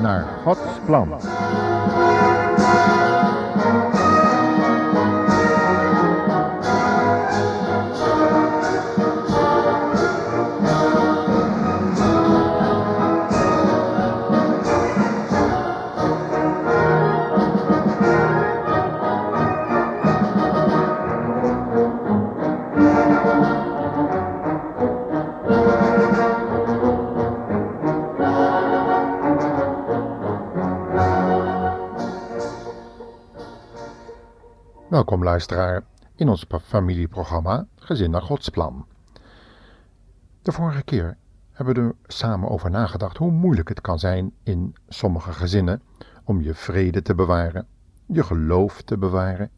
Naar Gods plan. Welkom luisteraar in ons familieprogramma Gezin naar Gods Plan. De vorige keer hebben we er samen over nagedacht hoe moeilijk het kan zijn in sommige gezinnen om je vrede te bewaren, je geloof te bewaren,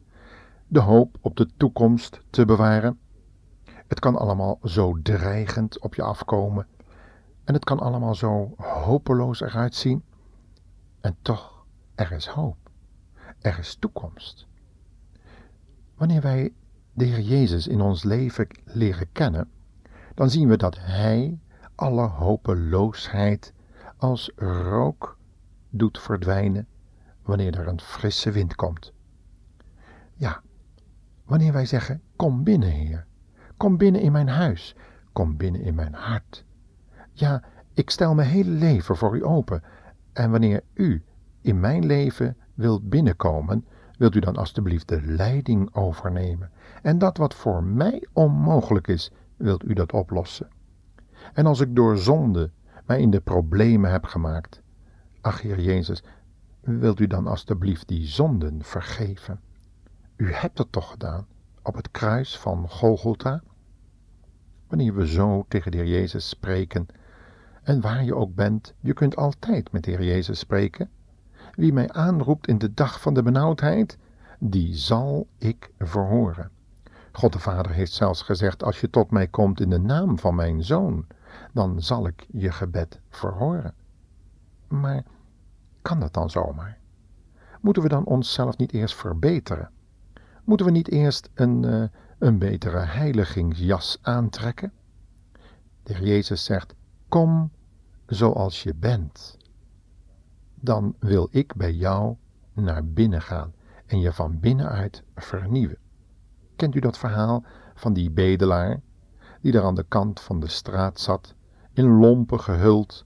de hoop op de toekomst te bewaren. Het kan allemaal zo dreigend op je afkomen en het kan allemaal zo hopeloos eruit zien. En toch, er is hoop. Er is toekomst. Wanneer wij de Heer Jezus in ons leven leren kennen, dan zien we dat Hij alle hopeloosheid als rook doet verdwijnen wanneer er een frisse wind komt. Ja, wanneer wij zeggen: Kom binnen, Heer, kom binnen in mijn huis, kom binnen in mijn hart. Ja, ik stel mijn hele leven voor u open. En wanneer u in mijn leven wilt binnenkomen, wilt u dan alstublieft de leiding overnemen. En dat wat voor mij onmogelijk is, wilt u dat oplossen. En als ik door zonde mij in de problemen heb gemaakt, ach Heer Jezus, wilt u dan alstublieft die zonden vergeven? U hebt het toch gedaan op het kruis van Golgotha? Wanneer we zo tegen de Jezus spreken, en waar je ook bent, je kunt altijd met de Heer Jezus spreken. Wie mij aanroept in de dag van de benauwdheid, die zal ik verhoren. God de Vader heeft zelfs gezegd: Als je tot mij komt in de naam van mijn zoon, dan zal ik je gebed verhoren. Maar kan dat dan zomaar? Moeten we dan onszelf niet eerst verbeteren? Moeten we niet eerst een, uh, een betere heiligingsjas aantrekken? De Jezus zegt: Kom zoals je bent. Dan wil ik bij jou naar binnen gaan en je van binnenuit vernieuwen. Kent u dat verhaal van die bedelaar die daar aan de kant van de straat zat, in lompen gehuld?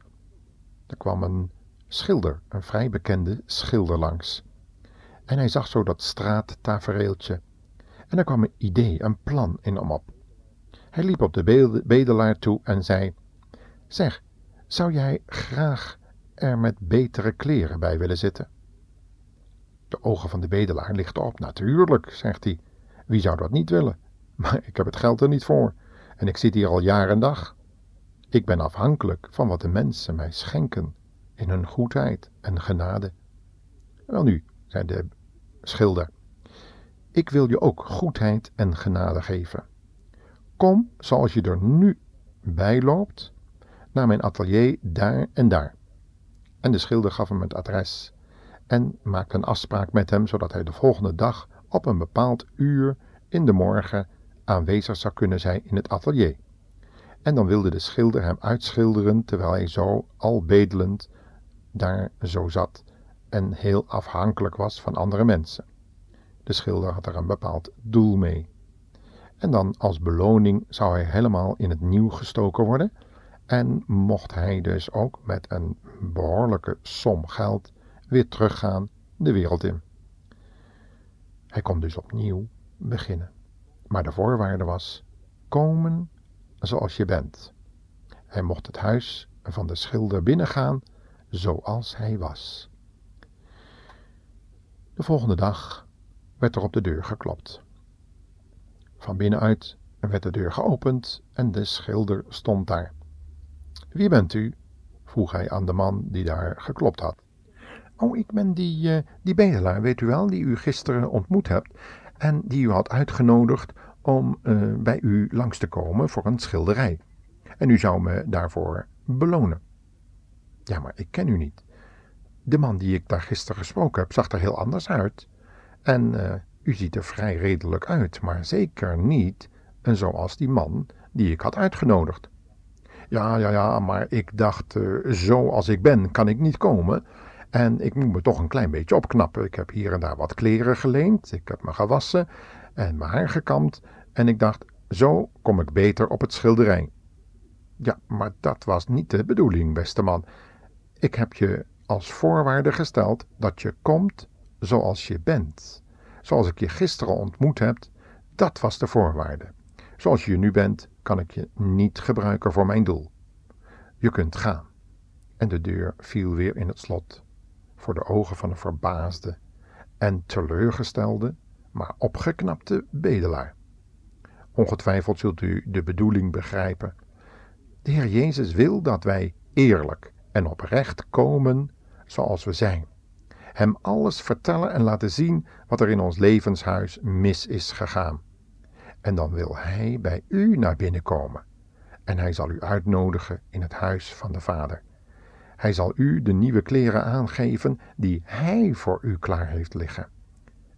Er kwam een schilder, een vrij bekende schilder langs. En hij zag zo dat straattafereeltje. En er kwam een idee, een plan in hem op. Hij liep op de bedelaar toe en zei: Zeg, zou jij graag er met betere kleren bij willen zitten? De ogen van de bedelaar lichten op. Natuurlijk, zegt hij. Wie zou dat niet willen? Maar ik heb het geld er niet voor. En ik zit hier al jaar en dag. Ik ben afhankelijk van wat de mensen mij schenken in hun goedheid en genade. Welnu, zei de schilder, ik wil je ook goedheid en genade geven. Kom zoals je er nu bij loopt naar mijn atelier daar en daar. En de schilder gaf hem het adres en maakte een afspraak met hem zodat hij de volgende dag op een bepaald uur in de morgen aanwezig zou kunnen zijn in het atelier. En dan wilde de schilder hem uitschilderen terwijl hij zo al bedelend daar zo zat en heel afhankelijk was van andere mensen. De schilder had er een bepaald doel mee. En dan als beloning zou hij helemaal in het nieuw gestoken worden en mocht hij dus ook met een behoorlijke som geld weer teruggaan de wereld in. Hij kon dus opnieuw beginnen. Maar de voorwaarde was: komen zoals je bent. Hij mocht het huis van de schilder binnengaan zoals hij was. De volgende dag werd er op de deur geklopt. Van binnenuit werd de deur geopend en de schilder stond daar. Wie bent u? vroeg hij aan de man die daar geklopt had. Oh, ik ben die, uh, die bedelaar, weet u wel, die u gisteren ontmoet hebt en die u had uitgenodigd om uh, bij u langs te komen voor een schilderij. En u zou me daarvoor belonen. Ja, maar ik ken u niet. De man die ik daar gisteren gesproken heb, zag er heel anders uit. En uh, u ziet er vrij redelijk uit, maar zeker niet zoals die man die ik had uitgenodigd. Ja, ja, ja, maar ik dacht, uh, zo als ik ben, kan ik niet komen. En ik moet me toch een klein beetje opknappen. Ik heb hier en daar wat kleren geleend. Ik heb me gewassen en mijn haar gekamd. En ik dacht, zo kom ik beter op het schilderij. Ja, maar dat was niet de bedoeling, beste man. Ik heb je als voorwaarde gesteld dat je komt zoals je bent. Zoals ik je gisteren ontmoet heb, dat was de voorwaarde. Zoals je nu bent, kan ik je niet gebruiken voor mijn doel. Je kunt gaan. En de deur viel weer in het slot, voor de ogen van een verbaasde en teleurgestelde, maar opgeknapte bedelaar. Ongetwijfeld zult u de bedoeling begrijpen. De Heer Jezus wil dat wij eerlijk en oprecht komen zoals we zijn. Hem alles vertellen en laten zien wat er in ons levenshuis mis is gegaan. En dan wil Hij bij u naar binnen komen. En Hij zal u uitnodigen in het huis van de Vader. Hij zal u de nieuwe kleren aangeven die Hij voor u klaar heeft liggen.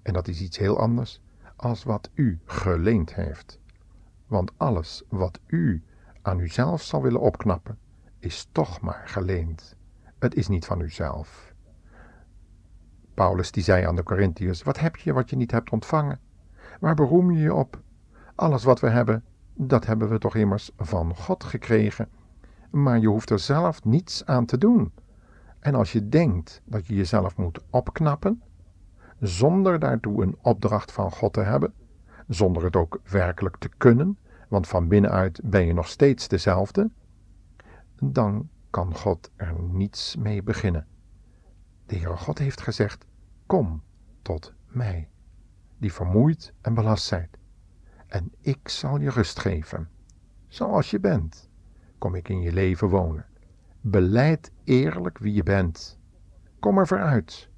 En dat is iets heel anders als wat u geleend heeft. Want alles wat u aan uzelf zal willen opknappen, is toch maar geleend. Het is niet van uzelf. Paulus die zei aan de Corinthiërs: Wat heb je wat je niet hebt ontvangen? Waar beroem je je op? Alles wat we hebben, dat hebben we toch immers van God gekregen. Maar je hoeft er zelf niets aan te doen. En als je denkt dat je jezelf moet opknappen, zonder daartoe een opdracht van God te hebben, zonder het ook werkelijk te kunnen, want van binnenuit ben je nog steeds dezelfde, dan kan God er niets mee beginnen. De Heere God heeft gezegd: Kom tot mij, die vermoeid en belast zijt, en ik zal je rust geven. Zoals je bent, kom ik in je leven wonen. Beleid eerlijk wie je bent. Kom er vooruit.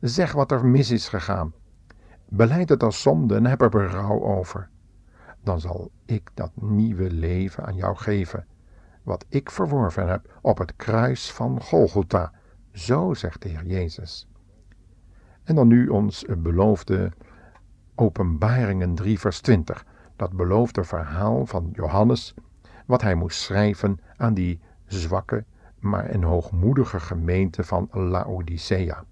Zeg wat er mis is gegaan. Beleid het als zonde en heb er berouw over. Dan zal ik dat nieuwe leven aan jou geven wat ik verworven heb op het kruis van Golgotha. Zo zegt de Heer Jezus. En dan nu ons beloofde Openbaringen 3, vers 20. Dat beloofde verhaal van Johannes, wat hij moest schrijven aan die zwakke, maar een hoogmoedige gemeente van Laodicea.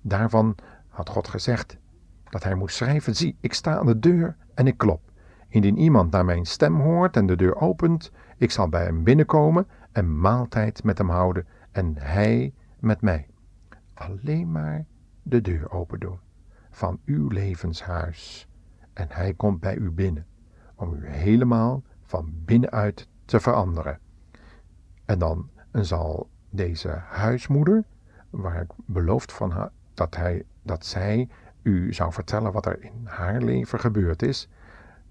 Daarvan had God gezegd dat hij moest schrijven: Zie, ik sta aan de deur en ik klop. Indien iemand naar mijn stem hoort en de deur opent, ik zal bij hem binnenkomen en maaltijd met hem houden en hij met mij. Alleen maar de deur open doen van uw levenshuis en hij komt bij u binnen om u helemaal van binnenuit te veranderen. En dan zal deze huismoeder, waar ik beloofd van haar, dat, hij, dat zij u zou vertellen wat er in haar leven gebeurd is,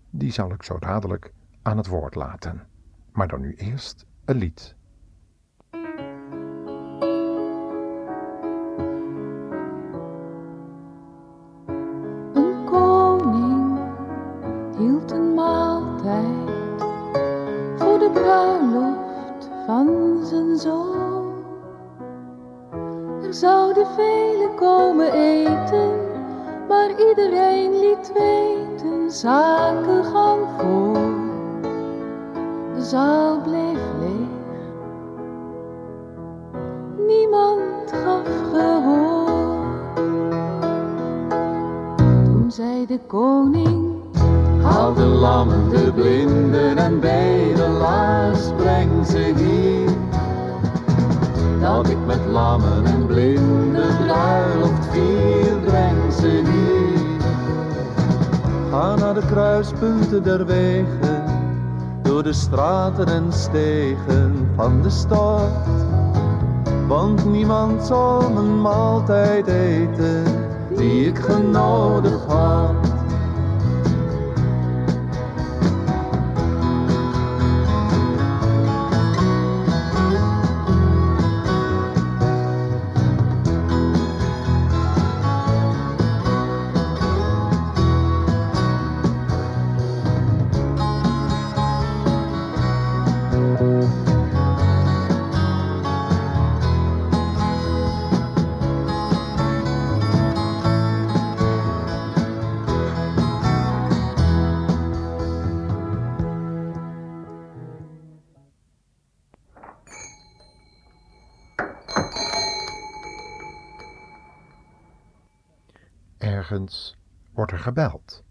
die zal ik zo dadelijk aan het woord laten. Maar dan nu eerst een lied. Velen komen eten, maar iedereen liet weten, zaken gaan voor zaal bleef leeg. Niemand gaf gehoor. Toen zei de koning: Haal de lammen, de blinden en bedelaars, breng ze hier. Dat ik met lammen en blinden bruiloft vier, breng ze hier. Ga naar de kruispunten der wegen door de straten en stegen van de stad. Want niemand zal mijn maaltijd eten die ik genodigd had. Ergens wordt er gebeld.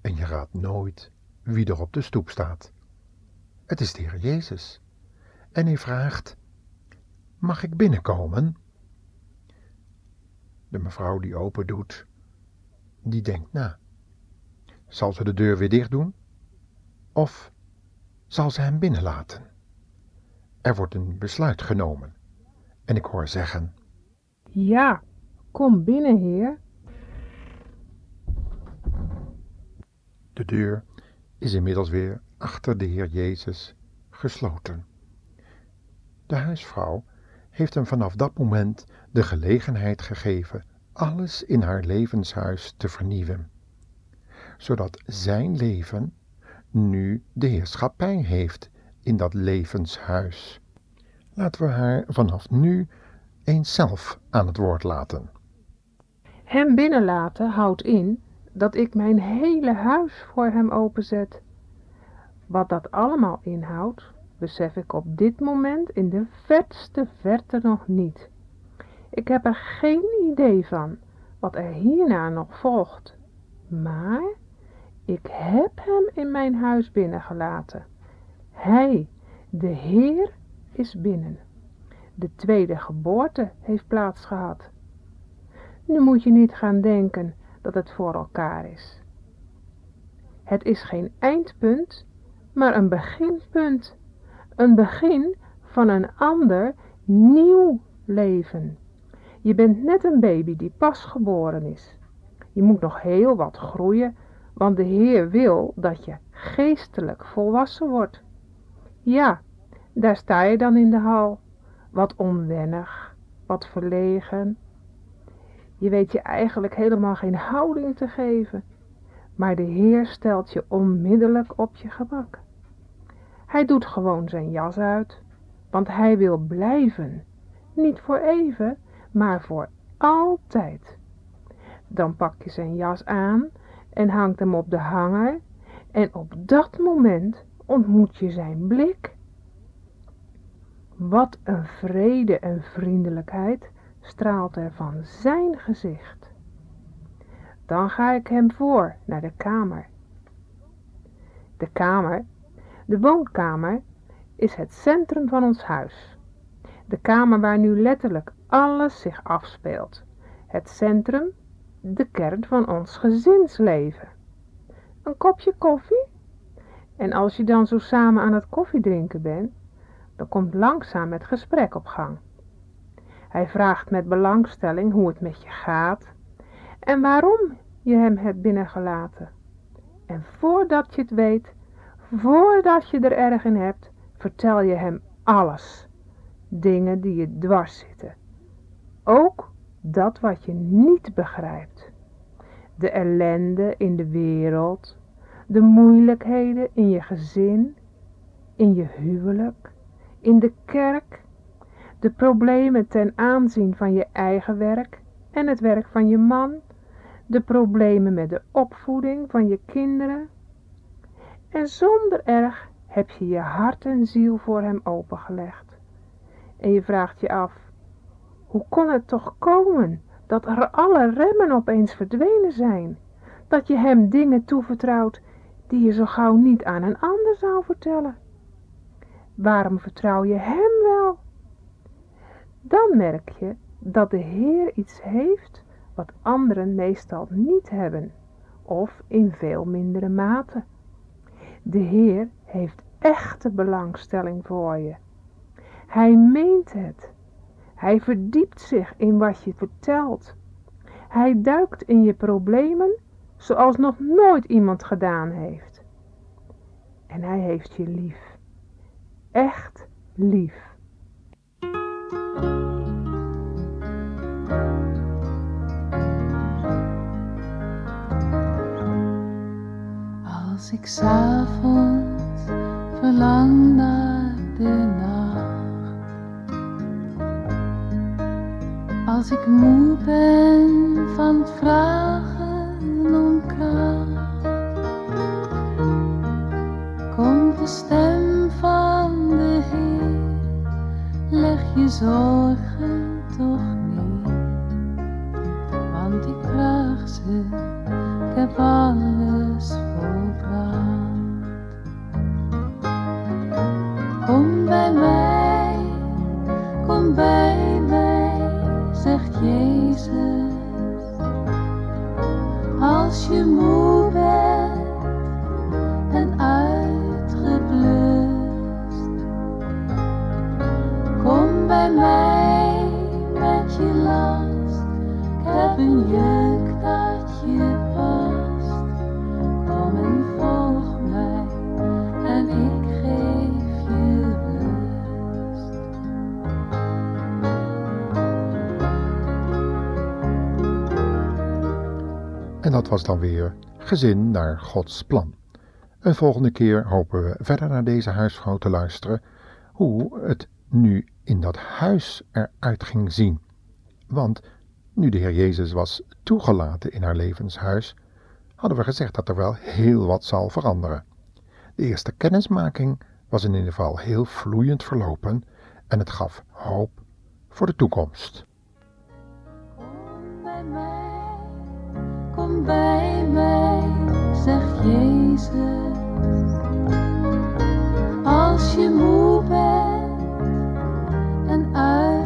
En je raadt nooit wie er op de stoep staat. Het is de Heer Jezus. En hij vraagt: Mag ik binnenkomen? De mevrouw die open doet, die denkt na. Zal ze de deur weer dicht doen? Of zal ze hem binnenlaten? Er wordt een besluit genomen. En ik hoor zeggen: Ja, kom binnen, heer. De deur is inmiddels weer achter de Heer Jezus gesloten. De huisvrouw heeft hem vanaf dat moment de gelegenheid gegeven alles in haar levenshuis te vernieuwen, zodat zijn leven nu de heerschappij heeft in dat levenshuis. Laten we haar vanaf nu eens zelf aan het woord laten. Hem binnenlaten houdt in dat ik mijn hele huis voor hem openzet. Wat dat allemaal inhoudt, besef ik op dit moment in de verste verte nog niet. Ik heb er geen idee van wat er hierna nog volgt. Maar ik heb hem in mijn huis binnengelaten. Hij, de Heer, is binnen. De tweede geboorte heeft plaatsgehad. Nu moet je niet gaan denken dat het voor elkaar is. Het is geen eindpunt, maar een beginpunt. Een begin van een ander, nieuw leven. Je bent net een baby die pas geboren is. Je moet nog heel wat groeien, want de Heer wil dat je geestelijk volwassen wordt. Ja, daar sta je dan in de hal, wat onwennig, wat verlegen. Je weet je eigenlijk helemaal geen houding te geven, maar de Heer stelt je onmiddellijk op je gemak. Hij doet gewoon zijn jas uit, want hij wil blijven, niet voor even, maar voor altijd. Dan pak je zijn jas aan en hangt hem op de hanger en op dat moment ontmoet je zijn blik. Wat een vrede en vriendelijkheid straalt er van zijn gezicht. Dan ga ik hem voor naar de kamer. De kamer, de woonkamer, is het centrum van ons huis. De kamer waar nu letterlijk alles zich afspeelt. Het centrum, de kern van ons gezinsleven. Een kopje koffie? En als je dan zo samen aan het koffiedrinken bent, dan komt langzaam het gesprek op gang. Hij vraagt met belangstelling hoe het met je gaat en waarom je hem hebt binnengelaten. En voordat je het weet, voordat je er erg in hebt, vertel je hem alles. Dingen die je dwars zitten. Ook dat wat je niet begrijpt. De ellende in de wereld, de moeilijkheden in je gezin, in je huwelijk, in de kerk, de problemen ten aanzien van je eigen werk en het werk van je man, de problemen met de opvoeding van je kinderen. En zonder erg heb je je hart en ziel voor hem opengelegd. En je vraagt je af, hoe kon het toch komen dat er alle remmen opeens verdwenen zijn? Dat je hem dingen toevertrouwt die je zo gauw niet aan een ander zou vertellen? Waarom vertrouw je hem wel? Dan merk je dat de Heer iets heeft wat anderen meestal niet hebben, of in veel mindere mate. De Heer heeft echte belangstelling voor je. Hij meent het. Hij verdiept zich in wat je vertelt. Hij duikt in je problemen zoals nog nooit iemand gedaan heeft. En hij heeft je lief. Echt lief. Als ik s'avonds verlang naar de nacht. Als ik moe ben van vragen om kracht. Komt de stem van de Heer, leg je zorgen was dan weer gezin naar Gods plan. Een volgende keer hopen we verder naar deze huisvrouw te luisteren hoe het nu in dat huis eruit ging zien. Want nu de Heer Jezus was toegelaten in haar levenshuis, hadden we gezegd dat er wel heel wat zal veranderen. De eerste kennismaking was in ieder geval heel vloeiend verlopen en het gaf hoop voor de toekomst. Bij mij, zegt Jezus. Als je moe bent en uitgeblust,